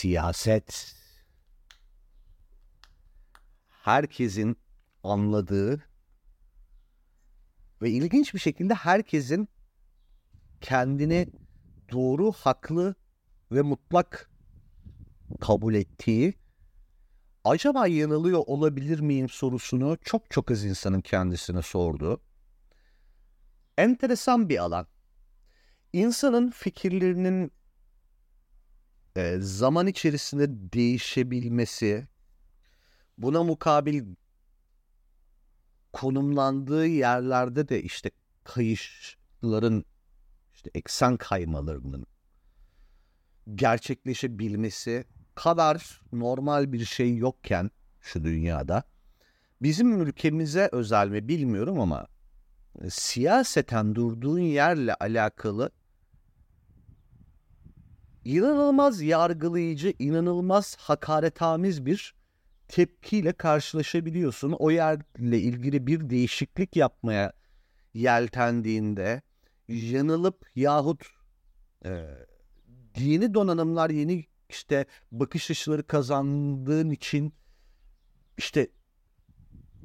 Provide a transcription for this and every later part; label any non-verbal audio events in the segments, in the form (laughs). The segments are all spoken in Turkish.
siyaset herkesin anladığı ve ilginç bir şekilde herkesin kendini doğru, haklı ve mutlak kabul ettiği acaba yanılıyor olabilir miyim sorusunu çok çok az insanın kendisine sordu. Enteresan bir alan. İnsanın fikirlerinin e, zaman içerisinde değişebilmesi, buna mukabil konumlandığı yerlerde de işte kayışların, işte eksen kaymalarının gerçekleşebilmesi kadar normal bir şey yokken şu dünyada bizim ülkemize özel mi bilmiyorum ama siyaseten durduğun yerle alakalı inanılmaz yargılayıcı, inanılmaz hakaretamiz bir tepkiyle karşılaşabiliyorsun. O yerle ilgili bir değişiklik yapmaya yeltendiğinde yanılıp yahut e, yeni donanımlar, yeni işte bakış açıları kazandığın için işte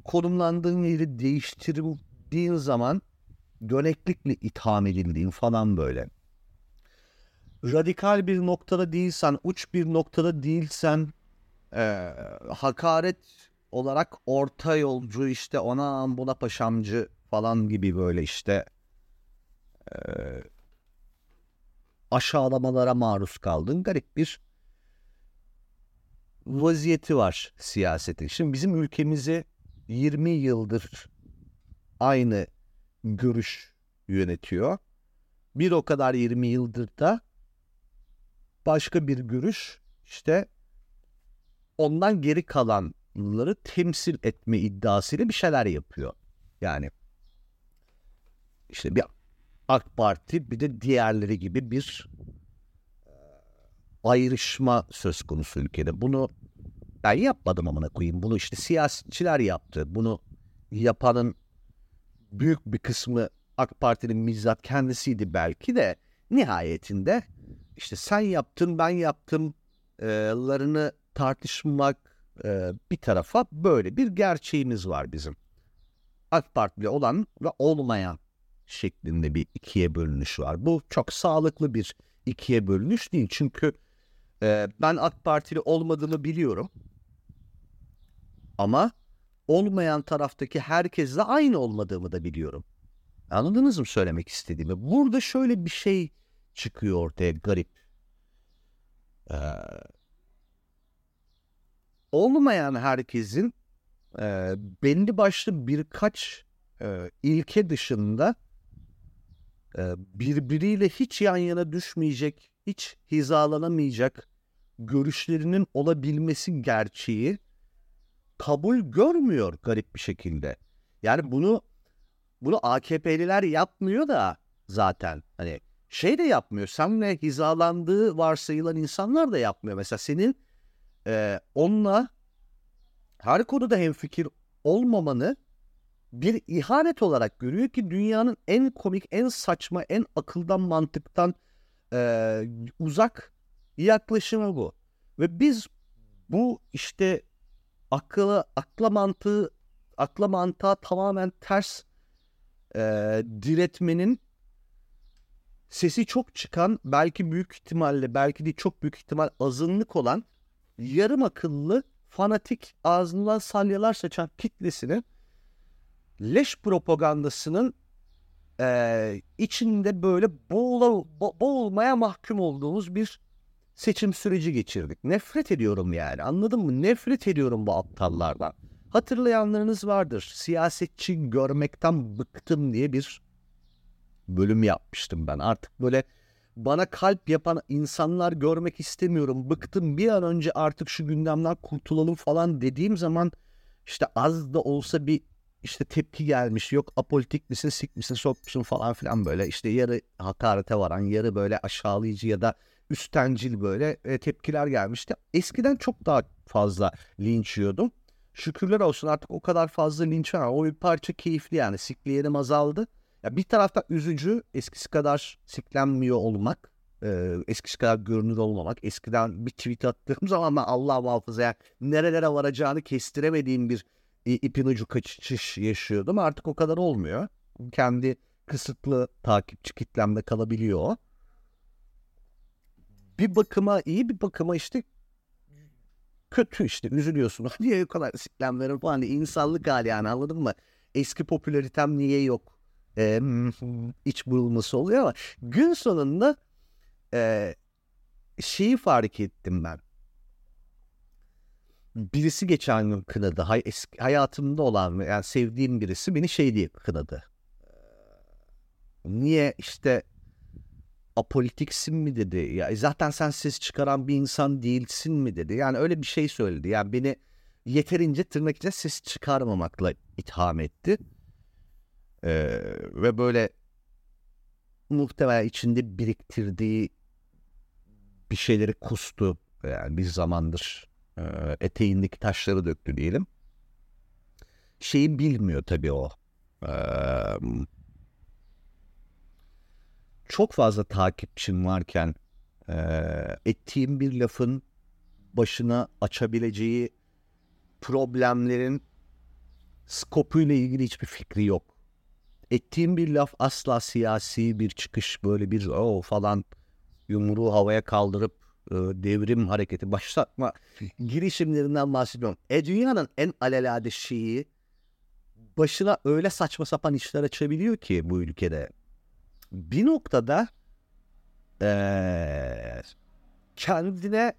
konumlandığın yeri değiştirdiğin zaman döneklikle itham edildiğin falan böyle. Radikal bir noktada değilsen, uç bir noktada değilsen e, hakaret olarak orta yolcu işte ona buna paşamcı falan gibi böyle işte e, aşağılamalara maruz kaldın. Garip bir vaziyeti var siyasetin. Şimdi bizim ülkemizi 20 yıldır aynı görüş yönetiyor. Bir o kadar 20 yıldır da başka bir görüş işte ondan geri kalanları temsil etme iddiasıyla bir şeyler yapıyor. Yani işte bir AK Parti bir de diğerleri gibi bir ayrışma söz konusu ülkede. Bunu ben yapmadım amına koyayım. Bunu işte siyasetçiler yaptı. Bunu yapanın büyük bir kısmı AK Parti'nin bizzat kendisiydi belki de nihayetinde işte sen yaptın ben yaptım larını tartışmak bir tarafa böyle bir gerçeğimiz var bizim. AK Partili olan ve olmayan şeklinde bir ikiye bölünüş var. Bu çok sağlıklı bir ikiye bölünüş değil. Çünkü ben AK Partili olmadığımı biliyorum. Ama olmayan taraftaki herkesle aynı olmadığımı da biliyorum. Anladınız mı söylemek istediğimi? Burada şöyle bir şey çıkıyor ortaya garip. Ee, olmayan herkesin e, belli başlı birkaç e, ilke dışında e, birbiriyle hiç yan yana düşmeyecek, hiç hizalanamayacak görüşlerinin olabilmesi gerçeği kabul görmüyor garip bir şekilde. Yani bunu bunu AKP'liler yapmıyor da zaten hani şey de yapmıyor. Seninle hizalandığı varsayılan insanlar da yapmıyor. Mesela senin e, onunla her konuda hemfikir olmamanı bir ihanet olarak görüyor ki dünyanın en komik, en saçma, en akıldan mantıktan e, uzak yaklaşımı bu. Ve biz bu işte akla, akla mantığı akla mantığa tamamen ters e, diretmenin sesi çok çıkan belki büyük ihtimalle belki de çok büyük ihtimal azınlık olan yarım akıllı fanatik ağzından salyalar saçan kitlesinin leş propagandasının e, içinde böyle boğula, bo- boğulmaya mahkum olduğumuz bir seçim süreci geçirdik. Nefret ediyorum yani anladın mı? Nefret ediyorum bu aptallardan. Hatırlayanlarınız vardır. Siyasetçi görmekten bıktım diye bir bölüm yapmıştım ben. Artık böyle bana kalp yapan insanlar görmek istemiyorum. Bıktım bir an önce artık şu gündemden kurtulalım falan dediğim zaman işte az da olsa bir işte tepki gelmiş. Yok apolitik misin, sik misin, sokmuşsun falan filan böyle. işte yarı hakarete varan, yarı böyle aşağılayıcı ya da üstencil böyle e, tepkiler gelmişti. Eskiden çok daha fazla linç yiyordum. Şükürler olsun artık o kadar fazla linç var. O bir parça keyifli yani. Sikleyenim azaldı. Ya bir tarafta üzücü eskisi kadar siklenmiyor olmak. Ee, eskisi kadar görünür olmamak. Eskiden bir tweet attığım (laughs) zaman ben Allah muhafaza yani nerelere varacağını kestiremediğim bir ipin ucu kaçış yaşıyordum. Artık o kadar olmuyor. Kendi kısıtlı takipçi kitlemde kalabiliyor. Bir bakıma iyi bir bakıma işte kötü işte üzülüyorsun. (laughs) Niye o kadar siklemlerim falan insanlık hali yani anladın mı? Eski popülaritem niye yok? Ee, iç burulması oluyor ama gün sonunda e, şeyi fark ettim ben. Birisi geçen gün kınadı. Hay, eski, hayatımda olan yani sevdiğim birisi beni şey diye kınadı. Niye işte apolitiksin mi dedi. Ya e, zaten sen ses çıkaran bir insan değilsin mi dedi. Yani öyle bir şey söyledi. Yani beni yeterince tırnak içinde ses çıkarmamakla itham etti. Ee, ve böyle muhtemelen içinde biriktirdiği bir şeyleri kustu. Yani bir zamandır e, eteğindeki taşları döktü diyelim. Şeyi bilmiyor tabii o. Ee, çok fazla takipçim varken e, ettiğim bir lafın başına açabileceği problemlerin skopuyla ilgili hiçbir fikri yok. Ettiğim bir laf asla siyasi bir çıkış böyle bir o falan yumruğu havaya kaldırıp e, devrim hareketi başlatma (laughs) girişimlerinden bahsediyorum. E dünyanın en alelade şeyi başına öyle saçma sapan işler açabiliyor ki bu ülkede bir noktada ee, kendine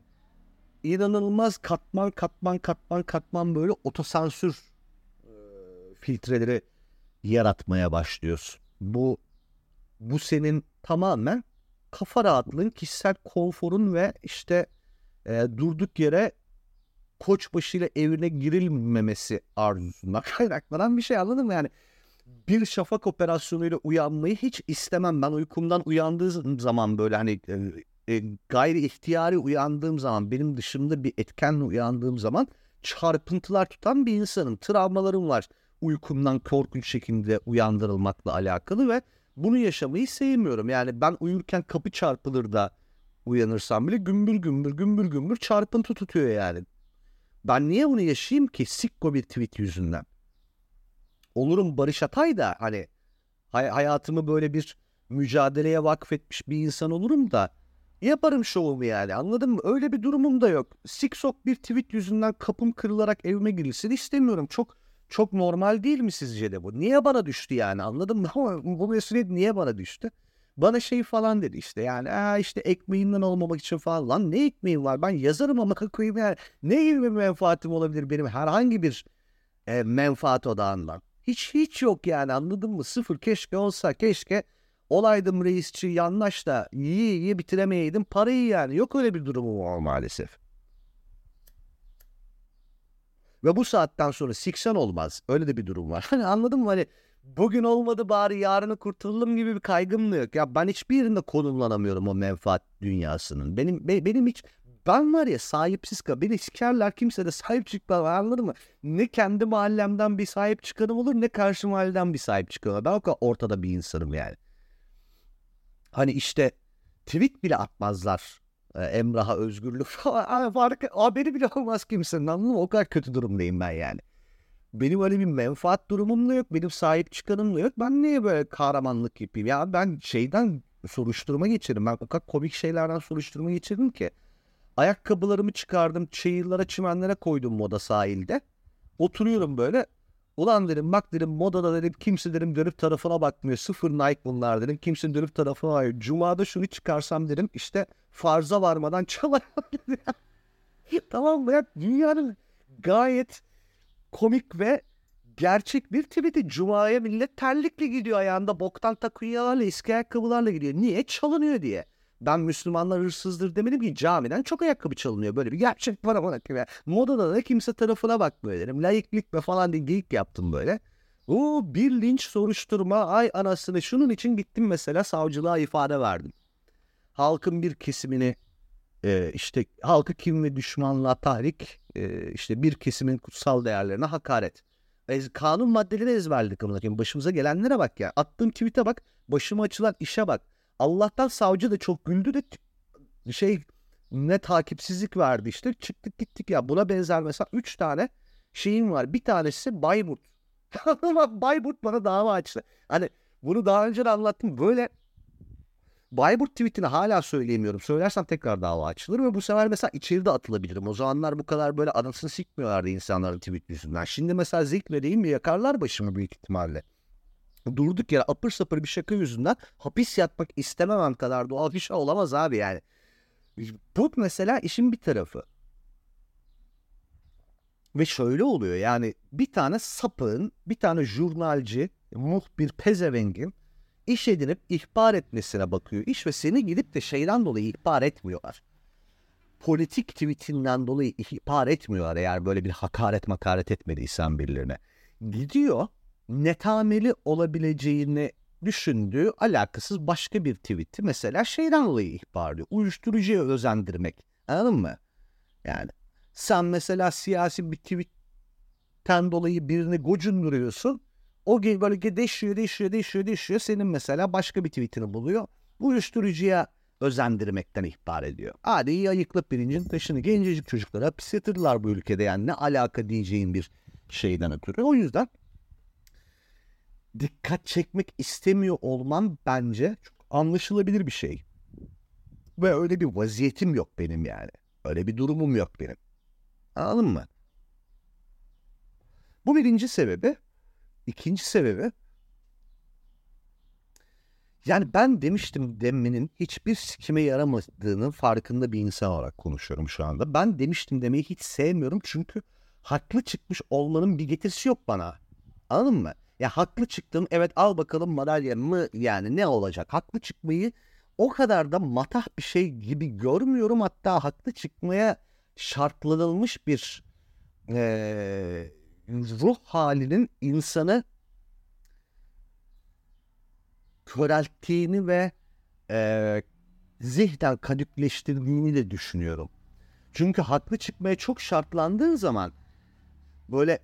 inanılmaz katman katman katman katman böyle otosansür e, filtreleri yaratmaya başlıyorsun. Bu bu senin tamamen kafa rahatlığın, kişisel konforun ve işte e, durduk yere koçbaşı evine girilmemesi arzusundan (laughs) kaynaklanan bir şey anladın mı? Yani bir şafak operasyonuyla uyanmayı hiç istemem. Ben uykumdan uyandığım zaman böyle hani e, e, gayri ihtiyari uyandığım zaman benim dışımda bir etkenle uyandığım zaman çarpıntılar tutan bir insanım. Travmalarım var uykumdan korkunç şekilde uyandırılmakla alakalı ve bunu yaşamayı sevmiyorum. Yani ben uyurken kapı çarpılır da uyanırsam bile gümbür gümbür gümbür gümbür çarpıntı tutuyor yani. Ben niye bunu yaşayayım ki sikko bir tweet yüzünden? olurum Barış Atay da hani hay- hayatımı böyle bir mücadeleye vakfetmiş bir insan olurum da yaparım şovumu yani anladın mı? Öyle bir durumum da yok. Siksok bir tweet yüzünden kapım kırılarak evime girilsin istemiyorum. Çok çok normal değil mi sizce de bu? Niye bana düştü yani anladın mı? (laughs) Bu mesuliyet niye bana düştü? Bana şey falan dedi işte yani Aa işte ekmeğimden olmamak için falan. Lan ne ekmeğim var ben yazarım ama (laughs) koyayım yani. Ne gibi bir menfaatim olabilir benim herhangi bir e, menfaat odağından? Hiç hiç yok yani anladın mı? Sıfır keşke olsa keşke olaydım reisçi yanlış da iyi iyi bitiremeydim parayı yani. Yok öyle bir durumum var maalesef. Ve bu saatten sonra siksen olmaz. Öyle de bir durum var. (laughs) Hani anladın mı? Hani bugün olmadı bari yarını kurtulalım gibi bir kaygım da yok. Ya ben hiçbir yerinde konumlanamıyorum o menfaat dünyasının. Benim be, benim hiç ben var ya sahipsiz kal. Beni sikerler kimse de sahip çıkmaz anladın mı? Ne kendi mahallemden bir sahip çıkarım olur ne karşı mahalleden bir sahip çıkarım. Ben o kadar ortada bir insanım yani. Hani işte tweet bile atmazlar. Ee, Emrah'a özgürlük (laughs) falan. Fark, beni bile olmaz kimsenin anladın mı? O kadar kötü durumdayım ben yani. Benim öyle bir menfaat durumum da yok. Benim sahip çıkanım da yok. Ben niye böyle kahramanlık yapayım? Ya ben şeyden soruşturma geçirdim. Ben o kadar komik şeylerden soruşturma geçirdim ki. Ayakkabılarımı çıkardım. Çayırlara çimenlere koydum moda sahilde. Oturuyorum böyle. Ulan dedim bak dedim modada dedim kimse dedim dönüp tarafına bakmıyor. Sıfır Nike bunlar dedim. Kimse dönüp tarafına bakmıyor. Cuma'da şunu çıkarsam dedim işte farza varmadan (laughs) çalarım. tamam mı ya? Dünyanın gayet komik ve gerçek bir tweet'i. Cuma'ya millet terlikle gidiyor ayağında boktan takviyelerle eski ayakkabılarla gidiyor. Niye? Çalınıyor diye. Ben Müslümanlar hırsızdır demedim ki camiden çok ayakkabı çalınıyor. Böyle bir gerçek var ama ya. Modada da kimse tarafına bakmıyor dedim. Layıklık ve falan diye geyik yaptım böyle. O bir linç soruşturma ay anasını şunun için gittim mesela savcılığa ifade verdim. Halkın bir kesimini e, işte halkı kim ve düşmanlığa tahrik e, işte bir kesimin kutsal değerlerine hakaret. E, kanun maddeleri ezberledik amına Başımıza gelenlere bak ya. Attığım tweet'e bak. Başıma açılan işe bak. Allah'tan savcı da çok güldü de şey ne takipsizlik verdi işte. Çıktık gittik ya. Buna benzer mesela 3 tane şeyim var. Bir tanesi Bayburt. (laughs) Bayburt bana dava açtı. Hani bunu daha önce de anlattım. Böyle Bayburt tweetini hala söyleyemiyorum. Söylersem tekrar dava açılır ve bu sefer mesela içeride atılabilirim. O zamanlar bu kadar böyle anasını sikmiyorlardı insanların tweet yüzünden. Şimdi mesela zikredeyim mi yakarlar başımı büyük ihtimalle. Durduk yere apır sapır bir şaka yüzünden hapis yatmak istememem kadar doğal bir şey olamaz abi yani. Bu mesela işin bir tarafı. Ve şöyle oluyor yani bir tane sapığın, bir tane jurnalci, muhbir pezevengin iş edinip ihbar etmesine bakıyor iş ve seni gidip de şeyden dolayı ihbar etmiyorlar. Politik tweetinden dolayı ihbar etmiyorlar eğer böyle bir hakaret makaret etmediysen birilerine. Gidiyor netameli olabileceğini düşündüğü alakasız başka bir tweet'i mesela şeyden dolayı ihbar diyor. Uyuşturucuya özendirmek. Anladın mı? Yani sen mesela siyasi bir tweetten dolayı birini gocunduruyorsun. O böyle değişiyor, değişiyor, değişiyor, değişiyor. Senin mesela başka bir tweetini buluyor. Uyuşturucuya özendirmekten ihbar ediyor. Hadi iyi ayıklıp birincin taşını gencecik çocuklara hapis bu ülkede yani ne alaka diyeceğin bir şeyden ötürü. O yüzden dikkat çekmek istemiyor olman bence çok anlaşılabilir bir şey. Ve öyle bir vaziyetim yok benim yani. Öyle bir durumum yok benim. Anladın mı? Bu birinci sebebi. İkinci sebebi yani ben demiştim demenin hiçbir sikime yaramadığının farkında bir insan olarak konuşuyorum şu anda. Ben demiştim demeyi hiç sevmiyorum çünkü haklı çıkmış olmanın bir getirisi yok bana. Anladın mı? Ya haklı çıktım evet al bakalım madalya mı yani ne olacak? Haklı çıkmayı o kadar da matah bir şey gibi görmüyorum. Hatta haklı çıkmaya şartlanılmış bir e, ruh halinin insanı körelttiğini ve e, zihnen kadükleştirdiğini de düşünüyorum. Çünkü haklı çıkmaya çok şartlandığın zaman böyle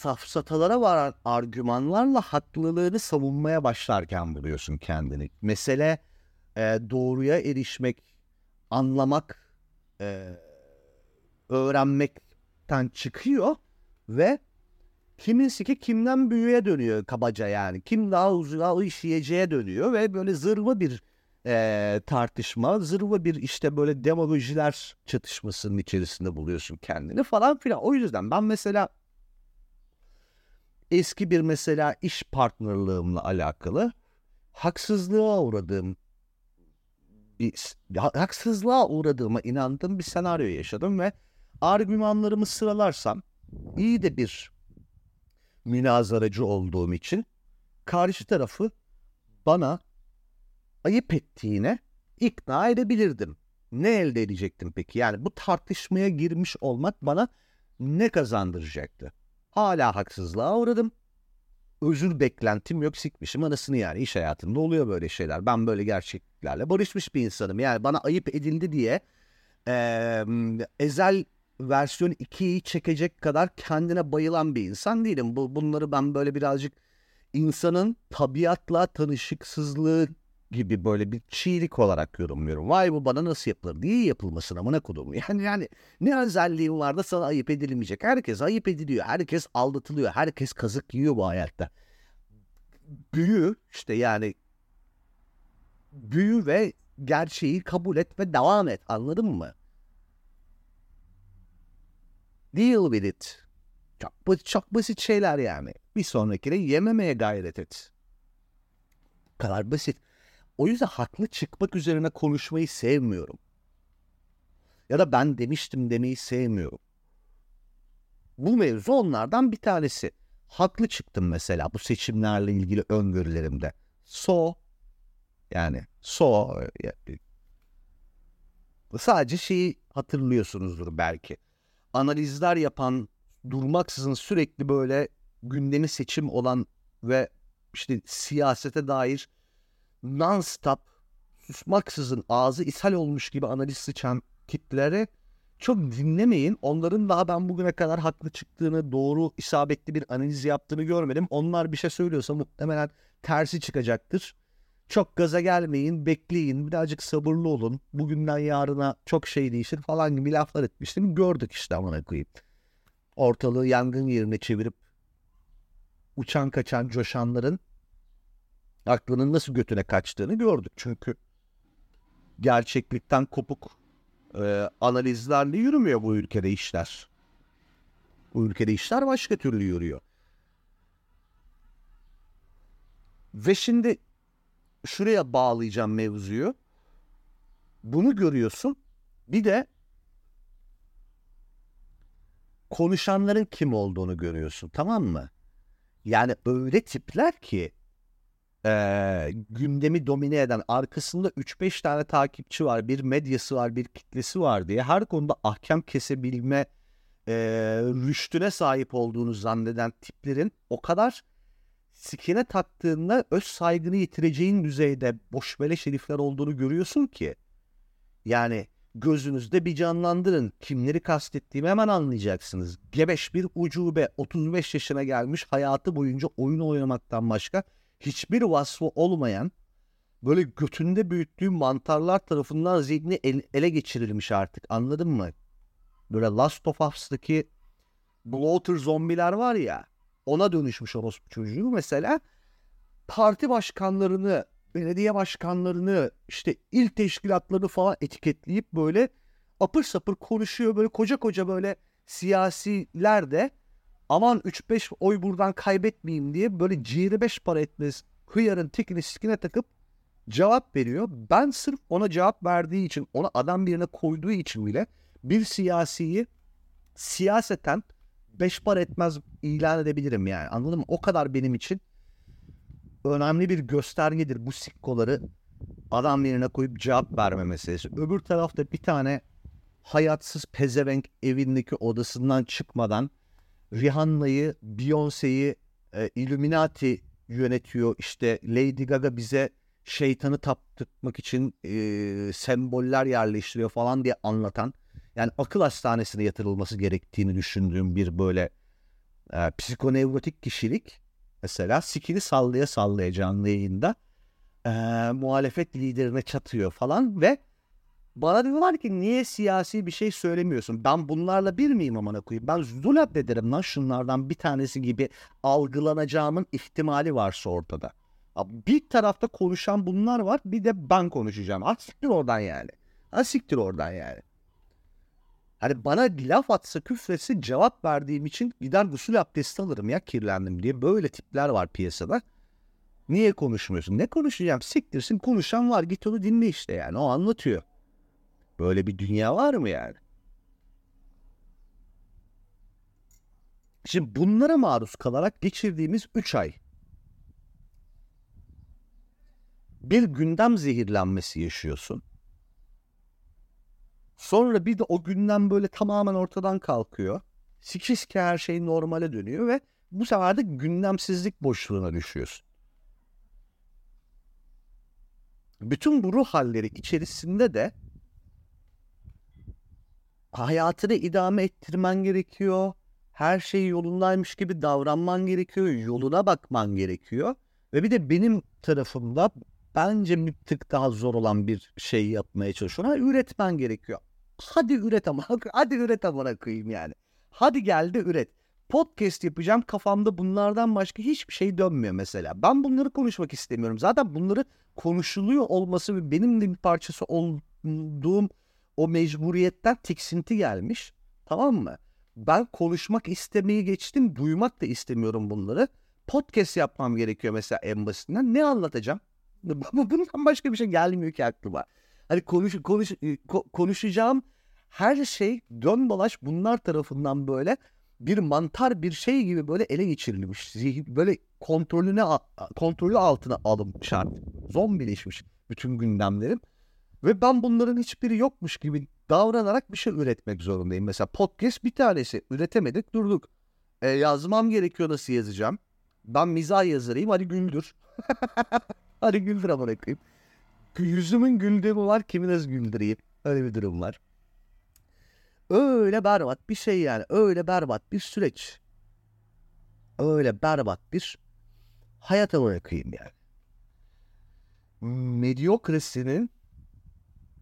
safsatalara varan argümanlarla haklılığını savunmaya başlarken buluyorsun kendini. Mesele e, doğruya erişmek, anlamak, e, öğrenmekten çıkıyor ve kimisi ki kimden büyüğe dönüyor kabaca yani. Kim daha uzağa işleyeceğe dönüyor ve böyle zırva bir e, tartışma, zırva bir işte böyle demagojiler çatışmasının içerisinde buluyorsun kendini falan filan. O yüzden ben mesela eski bir mesela iş partnerlığımla alakalı haksızlığa uğradığım bir haksızlığa uğradığıma inandığım bir senaryo yaşadım ve argümanlarımı sıralarsam iyi de bir münazaracı olduğum için karşı tarafı bana ayıp ettiğine ikna edebilirdim. Ne elde edecektim peki? Yani bu tartışmaya girmiş olmak bana ne kazandıracaktı? Hala haksızlığa uğradım. Özür beklentim yok sikmişim anasını yani iş hayatında oluyor böyle şeyler. Ben böyle gerçeklerle barışmış bir insanım. Yani bana ayıp edildi diye e, ezel versiyon 2'yi çekecek kadar kendine bayılan bir insan değilim. Bu, bunları ben böyle birazcık insanın tabiatla tanışıksızlığı gibi böyle bir çiğlik olarak yorumluyorum. Vay bu bana nasıl yapılır? Niye yapılmasın amına kodum? (laughs) Yani yani ne özelliğin var da sana ayıp edilmeyecek? Herkes ayıp ediliyor. Herkes aldatılıyor. Herkes kazık yiyor bu hayatta. Büyü işte yani büyü ve gerçeği kabul et ve devam et. Anladın mı? Deal with it. Çok, çok basit şeyler yani. Bir sonrakine yememeye gayret et. Bu kadar basit. O yüzden haklı çıkmak üzerine konuşmayı sevmiyorum. Ya da ben demiştim demeyi sevmiyorum. Bu mevzu onlardan bir tanesi. Haklı çıktım mesela bu seçimlerle ilgili öngörülerimde. So yani so sadece şeyi hatırlıyorsunuzdur belki. Analizler yapan durmaksızın sürekli böyle gündemi seçim olan ve işte siyasete dair non-stop susmaksızın ağzı ishal olmuş gibi analiz sıçan kitlere çok dinlemeyin. Onların daha ben bugüne kadar haklı çıktığını, doğru, isabetli bir analiz yaptığını görmedim. Onlar bir şey söylüyorsa muhtemelen tersi çıkacaktır. Çok gaza gelmeyin, bekleyin, birazcık sabırlı olun. Bugünden yarına çok şey değişir falan gibi laflar etmiştim. Gördük işte amına koyayım. Ortalığı yangın yerine çevirip uçan kaçan coşanların aklının nasıl götüne kaçtığını gördük. Çünkü gerçeklikten kopuk e, analizlerle yürümüyor bu ülkede işler. Bu ülkede işler başka türlü yürüyor. Ve şimdi şuraya bağlayacağım mevzuyu. Bunu görüyorsun. Bir de konuşanların kim olduğunu görüyorsun. Tamam mı? Yani öyle tipler ki e, gündemi domine eden arkasında 3-5 tane takipçi var, bir medyası var, bir kitlesi var diye her konuda ahkam kesebilme e, rüştüne sahip olduğunu zanneden tiplerin o kadar sikine taktığında öz saygını yitireceğin düzeyde boş beleş herifler olduğunu görüyorsun ki. Yani gözünüzde bir canlandırın. Kimleri kastettiğimi hemen anlayacaksınız. Gebeş bir ucube 35 yaşına gelmiş hayatı boyunca oyun oynamaktan başka hiçbir vasfı olmayan böyle götünde büyüttüğü mantarlar tarafından zihni el, ele geçirilmiş artık anladın mı? Böyle Last of Us'taki bloater zombiler var ya ona dönüşmüş orospu çocuğu mesela parti başkanlarını belediye başkanlarını işte il teşkilatlarını falan etiketleyip böyle apır sapır konuşuyor böyle koca koca böyle siyasiler de aman 3-5 oy buradan kaybetmeyeyim diye böyle ciğeri 5 para etmez hıyarın tekini sikine takıp cevap veriyor. Ben sırf ona cevap verdiği için, ona adam birine koyduğu için bile bir siyasiyi siyaseten beş para etmez ilan edebilirim yani. Anladın mı? O kadar benim için önemli bir göstergedir bu sikkoları adam yerine koyup cevap verme meselesi. Öbür tarafta bir tane hayatsız pezevenk evindeki odasından çıkmadan Rihanna'yı, Beyoncé'yi, e, Illuminati yönetiyor. İşte Lady Gaga bize şeytanı taptırmak için e, semboller yerleştiriyor falan diye anlatan yani akıl hastanesine yatırılması gerektiğini düşündüğüm bir böyle e, psikonevrotik kişilik mesela sikini sallaya sallaya canlı yayında e, muhalefet liderine çatıyor falan ve bana diyorlar ki niye siyasi bir şey söylemiyorsun? Ben bunlarla bir miyim amına koyayım? Ben zulap ederim lan şunlardan bir tanesi gibi algılanacağımın ihtimali varsa ortada. Bir tarafta konuşan bunlar var bir de ben konuşacağım. Asiktir oradan yani. Asiktir oradan yani. Hani bana laf atsa küfretse cevap verdiğim için gider gusül abdesti alırım ya kirlendim diye. Böyle tipler var piyasada. Niye konuşmuyorsun? Ne konuşacağım? Siktirsin konuşan var git onu dinle işte yani o anlatıyor. Böyle bir dünya var mı yani? Şimdi bunlara maruz kalarak geçirdiğimiz 3 ay bir gündem zehirlenmesi yaşıyorsun. Sonra bir de o günden böyle tamamen ortadan kalkıyor. Sikis ki her şey normale dönüyor ve bu sefer de gündemsizlik boşluğuna düşüyorsun. Bütün bu ruh halleri içerisinde de hayatını idame ettirmen gerekiyor. Her şey yolundaymış gibi davranman gerekiyor. Yoluna bakman gerekiyor. Ve bir de benim tarafımda bence bir tık daha zor olan bir şey yapmaya çalışıyorum. üretmen gerekiyor. Hadi üret ama. (laughs) Hadi üret ama koyayım yani. Hadi geldi üret. Podcast yapacağım kafamda bunlardan başka hiçbir şey dönmüyor mesela. Ben bunları konuşmak istemiyorum. Zaten bunları konuşuluyor olması ve benim de bir parçası olduğum o mecburiyetten tiksinti gelmiş. Tamam mı? Ben konuşmak istemeyi geçtim. Duymak da istemiyorum bunları. Podcast yapmam gerekiyor mesela en basitinden. Ne anlatacağım? (laughs) Bundan başka bir şey gelmiyor ki aklıma. Hani konuş, konuş, e, konuşacağım her şey dön dolaş bunlar tarafından böyle bir mantar bir şey gibi böyle ele geçirilmiş. Böyle kontrolüne kontrolü altına alınmış artık. Zombileşmiş bütün gündemlerim. Ve ben bunların hiçbiri yokmuş gibi davranarak bir şey üretmek zorundayım. Mesela podcast bir tanesi. Üretemedik durduk. E, yazmam gerekiyor nasıl yazacağım? Ben mizah yazarıyım hadi güldür. (laughs) hadi güldür ama koyayım. Yüzümün güldüğü var kimi nasıl güldüreyim? Öyle bir durum var. Öyle berbat bir şey yani. Öyle berbat bir süreç. Öyle berbat bir hayata bırakayım yani. medyokrasinin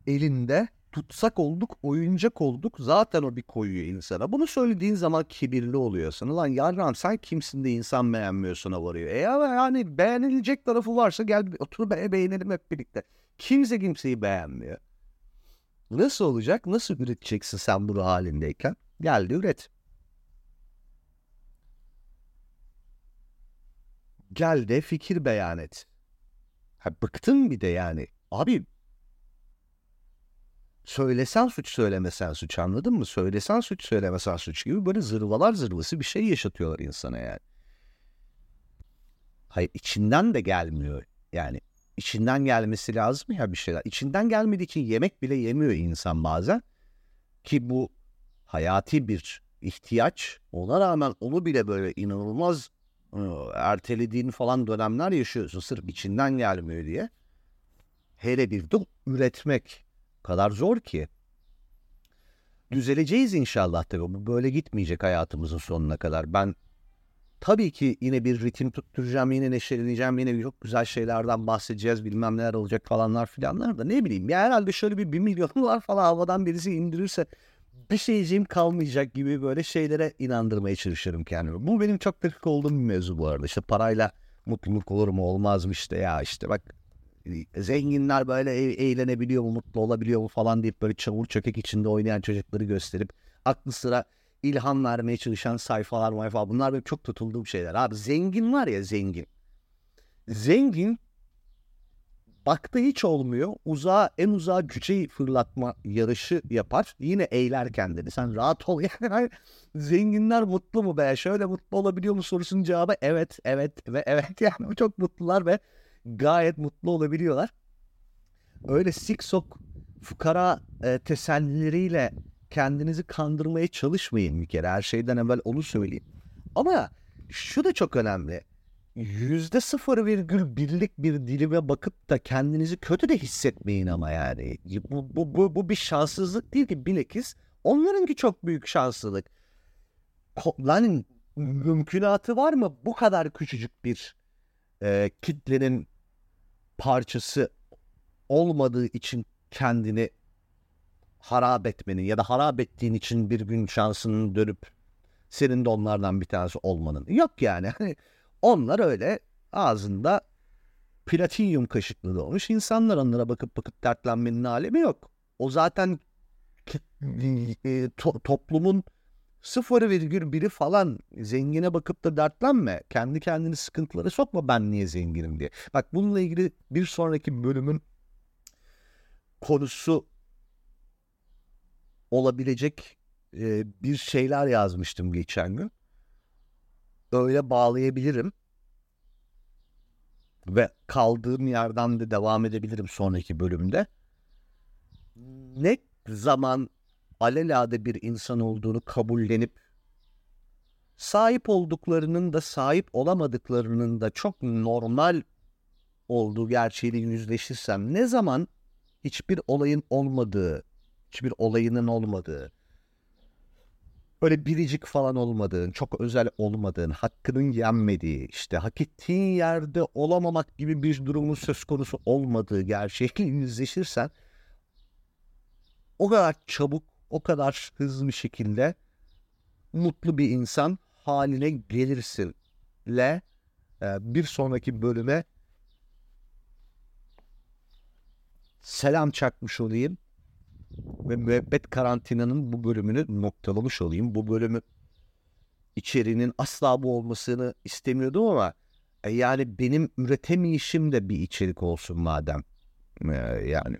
elinde tutsak olduk, oyuncak olduk. Zaten o bir koyuyor insana. Bunu söylediğin zaman kibirli oluyorsun. Lan yarram sen kimsin de insan beğenmiyorsuna varıyor. E ama yani beğenilecek tarafı varsa gel otur be beğenelim hep birlikte. Kimse kimseyi beğenmiyor. Nasıl olacak? Nasıl üreteceksin sen bu halindeyken? Gel de üret. Gel de fikir beyan et. Ha, bıktın bir de yani. Abi söylesen suç söylemesen suç anladın mı? Söylesen suç söylemesen suç gibi böyle zırvalar zırvası bir şey yaşatıyorlar insana yani. Hayır içinden de gelmiyor yani. içinden gelmesi lazım ya bir şeyler. İçinden gelmediği için yemek bile yemiyor insan bazen. Ki bu hayati bir ihtiyaç. Ona rağmen onu bile böyle inanılmaz ertelediğin falan dönemler yaşıyorsun. Sırf içinden gelmiyor diye. Hele bir de üretmek kadar zor ki. Düzeleceğiz inşallah tabii. Bu böyle gitmeyecek hayatımızın sonuna kadar. Ben tabii ki yine bir ritim tutturacağım, yine neşeleneceğim, yine çok güzel şeylerden bahsedeceğiz, bilmem neler olacak falanlar filanlar da ne bileyim. Ya herhalde şöyle bir bir milyonlar (laughs) falan havadan birisi indirirse bir şeyciğim kalmayacak gibi böyle şeylere inandırmaya çalışırım kendimi. Bu benim çok tık olduğum bir mevzu bu arada. İşte parayla mutluluk olur mu olmaz mı işte ya işte bak zenginler böyle eğlenebiliyor mu mutlu olabiliyor mu falan deyip böyle çamur çökek içinde oynayan çocukları gösterip aklı sıra ilham vermeye çalışan sayfalar mayfa bunlar benim çok tutulduğum şeyler. Abi zengin var ya zengin. Zengin Bakta hiç olmuyor. Uzağa en uzağa cüceyi fırlatma yarışı yapar. Yine eğler kendini. Sen rahat ol. (laughs) Yani zenginler mutlu mu be? Şöyle mutlu olabiliyor mu sorusunun cevabı evet, evet ve evet. Yani çok mutlular ve gayet mutlu olabiliyorlar. Öyle siksok fukara e, tesellileriyle kendinizi kandırmaya çalışmayın bir kere. Her şeyden evvel onu söyleyeyim. Ama şu da çok önemli yüzde sıfır virgül birlik bir dilime bakıp da kendinizi kötü de hissetmeyin ama yani. Bu, bu, bu, bu bir şanssızlık değil ki bilakis onlarınki çok büyük şanslılık. Lan mümkünatı var mı bu kadar küçücük bir e, kitlenin parçası olmadığı için kendini harap etmenin ya da harap ettiğin için bir gün şansının dönüp senin de onlardan bir tanesi olmanın. Yok yani. Hani onlar öyle ağzında platinyum kaşıklı doğmuş insanlar onlara bakıp bakıp dertlenmenin alemi yok. O zaten e, to- toplumun sıfır virgül biri falan zengine bakıp da dertlenme. Kendi kendini sıkıntılara sokma ben niye zenginim diye. Bak bununla ilgili bir sonraki bölümün konusu olabilecek e, bir şeyler yazmıştım geçen gün öyle bağlayabilirim. Ve kaldığım yerden de devam edebilirim sonraki bölümde. Ne zaman alelade bir insan olduğunu kabullenip sahip olduklarının da sahip olamadıklarının da çok normal olduğu gerçeğiyle yüzleşirsem ne zaman hiçbir olayın olmadığı, hiçbir olayının olmadığı, böyle biricik falan olmadığın, çok özel olmadığın, hakkının yenmediği, işte hak ettiğin yerde olamamak gibi bir durumun söz konusu olmadığı gerçeğiyle yüzleşirsen o kadar çabuk, o kadar hızlı bir şekilde mutlu bir insan haline gelirsin. Le e, bir sonraki bölüme selam çakmış olayım ve müebbet karantinanın bu bölümünü noktalamış olayım. Bu bölümü içeriğinin asla bu olmasını istemiyordum ama e, yani benim üretemeyişim de bir içerik olsun madem. E, yani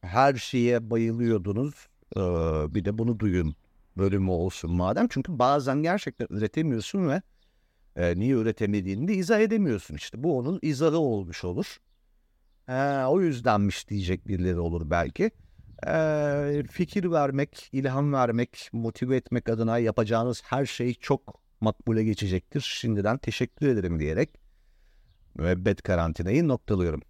her şeye bayılıyordunuz. Bir de bunu duyun bölümü olsun madem. Çünkü bazen gerçekten üretemiyorsun ve e, niye üretemediğini de izah edemiyorsun. İşte bu onun izahı olmuş olur. E, o yüzdenmiş diyecek birileri olur belki e, fikir vermek, ilham vermek, motive etmek adına yapacağınız her şey çok makbule geçecektir. Şimdiden teşekkür ederim diyerek müebbet karantinayı noktalıyorum.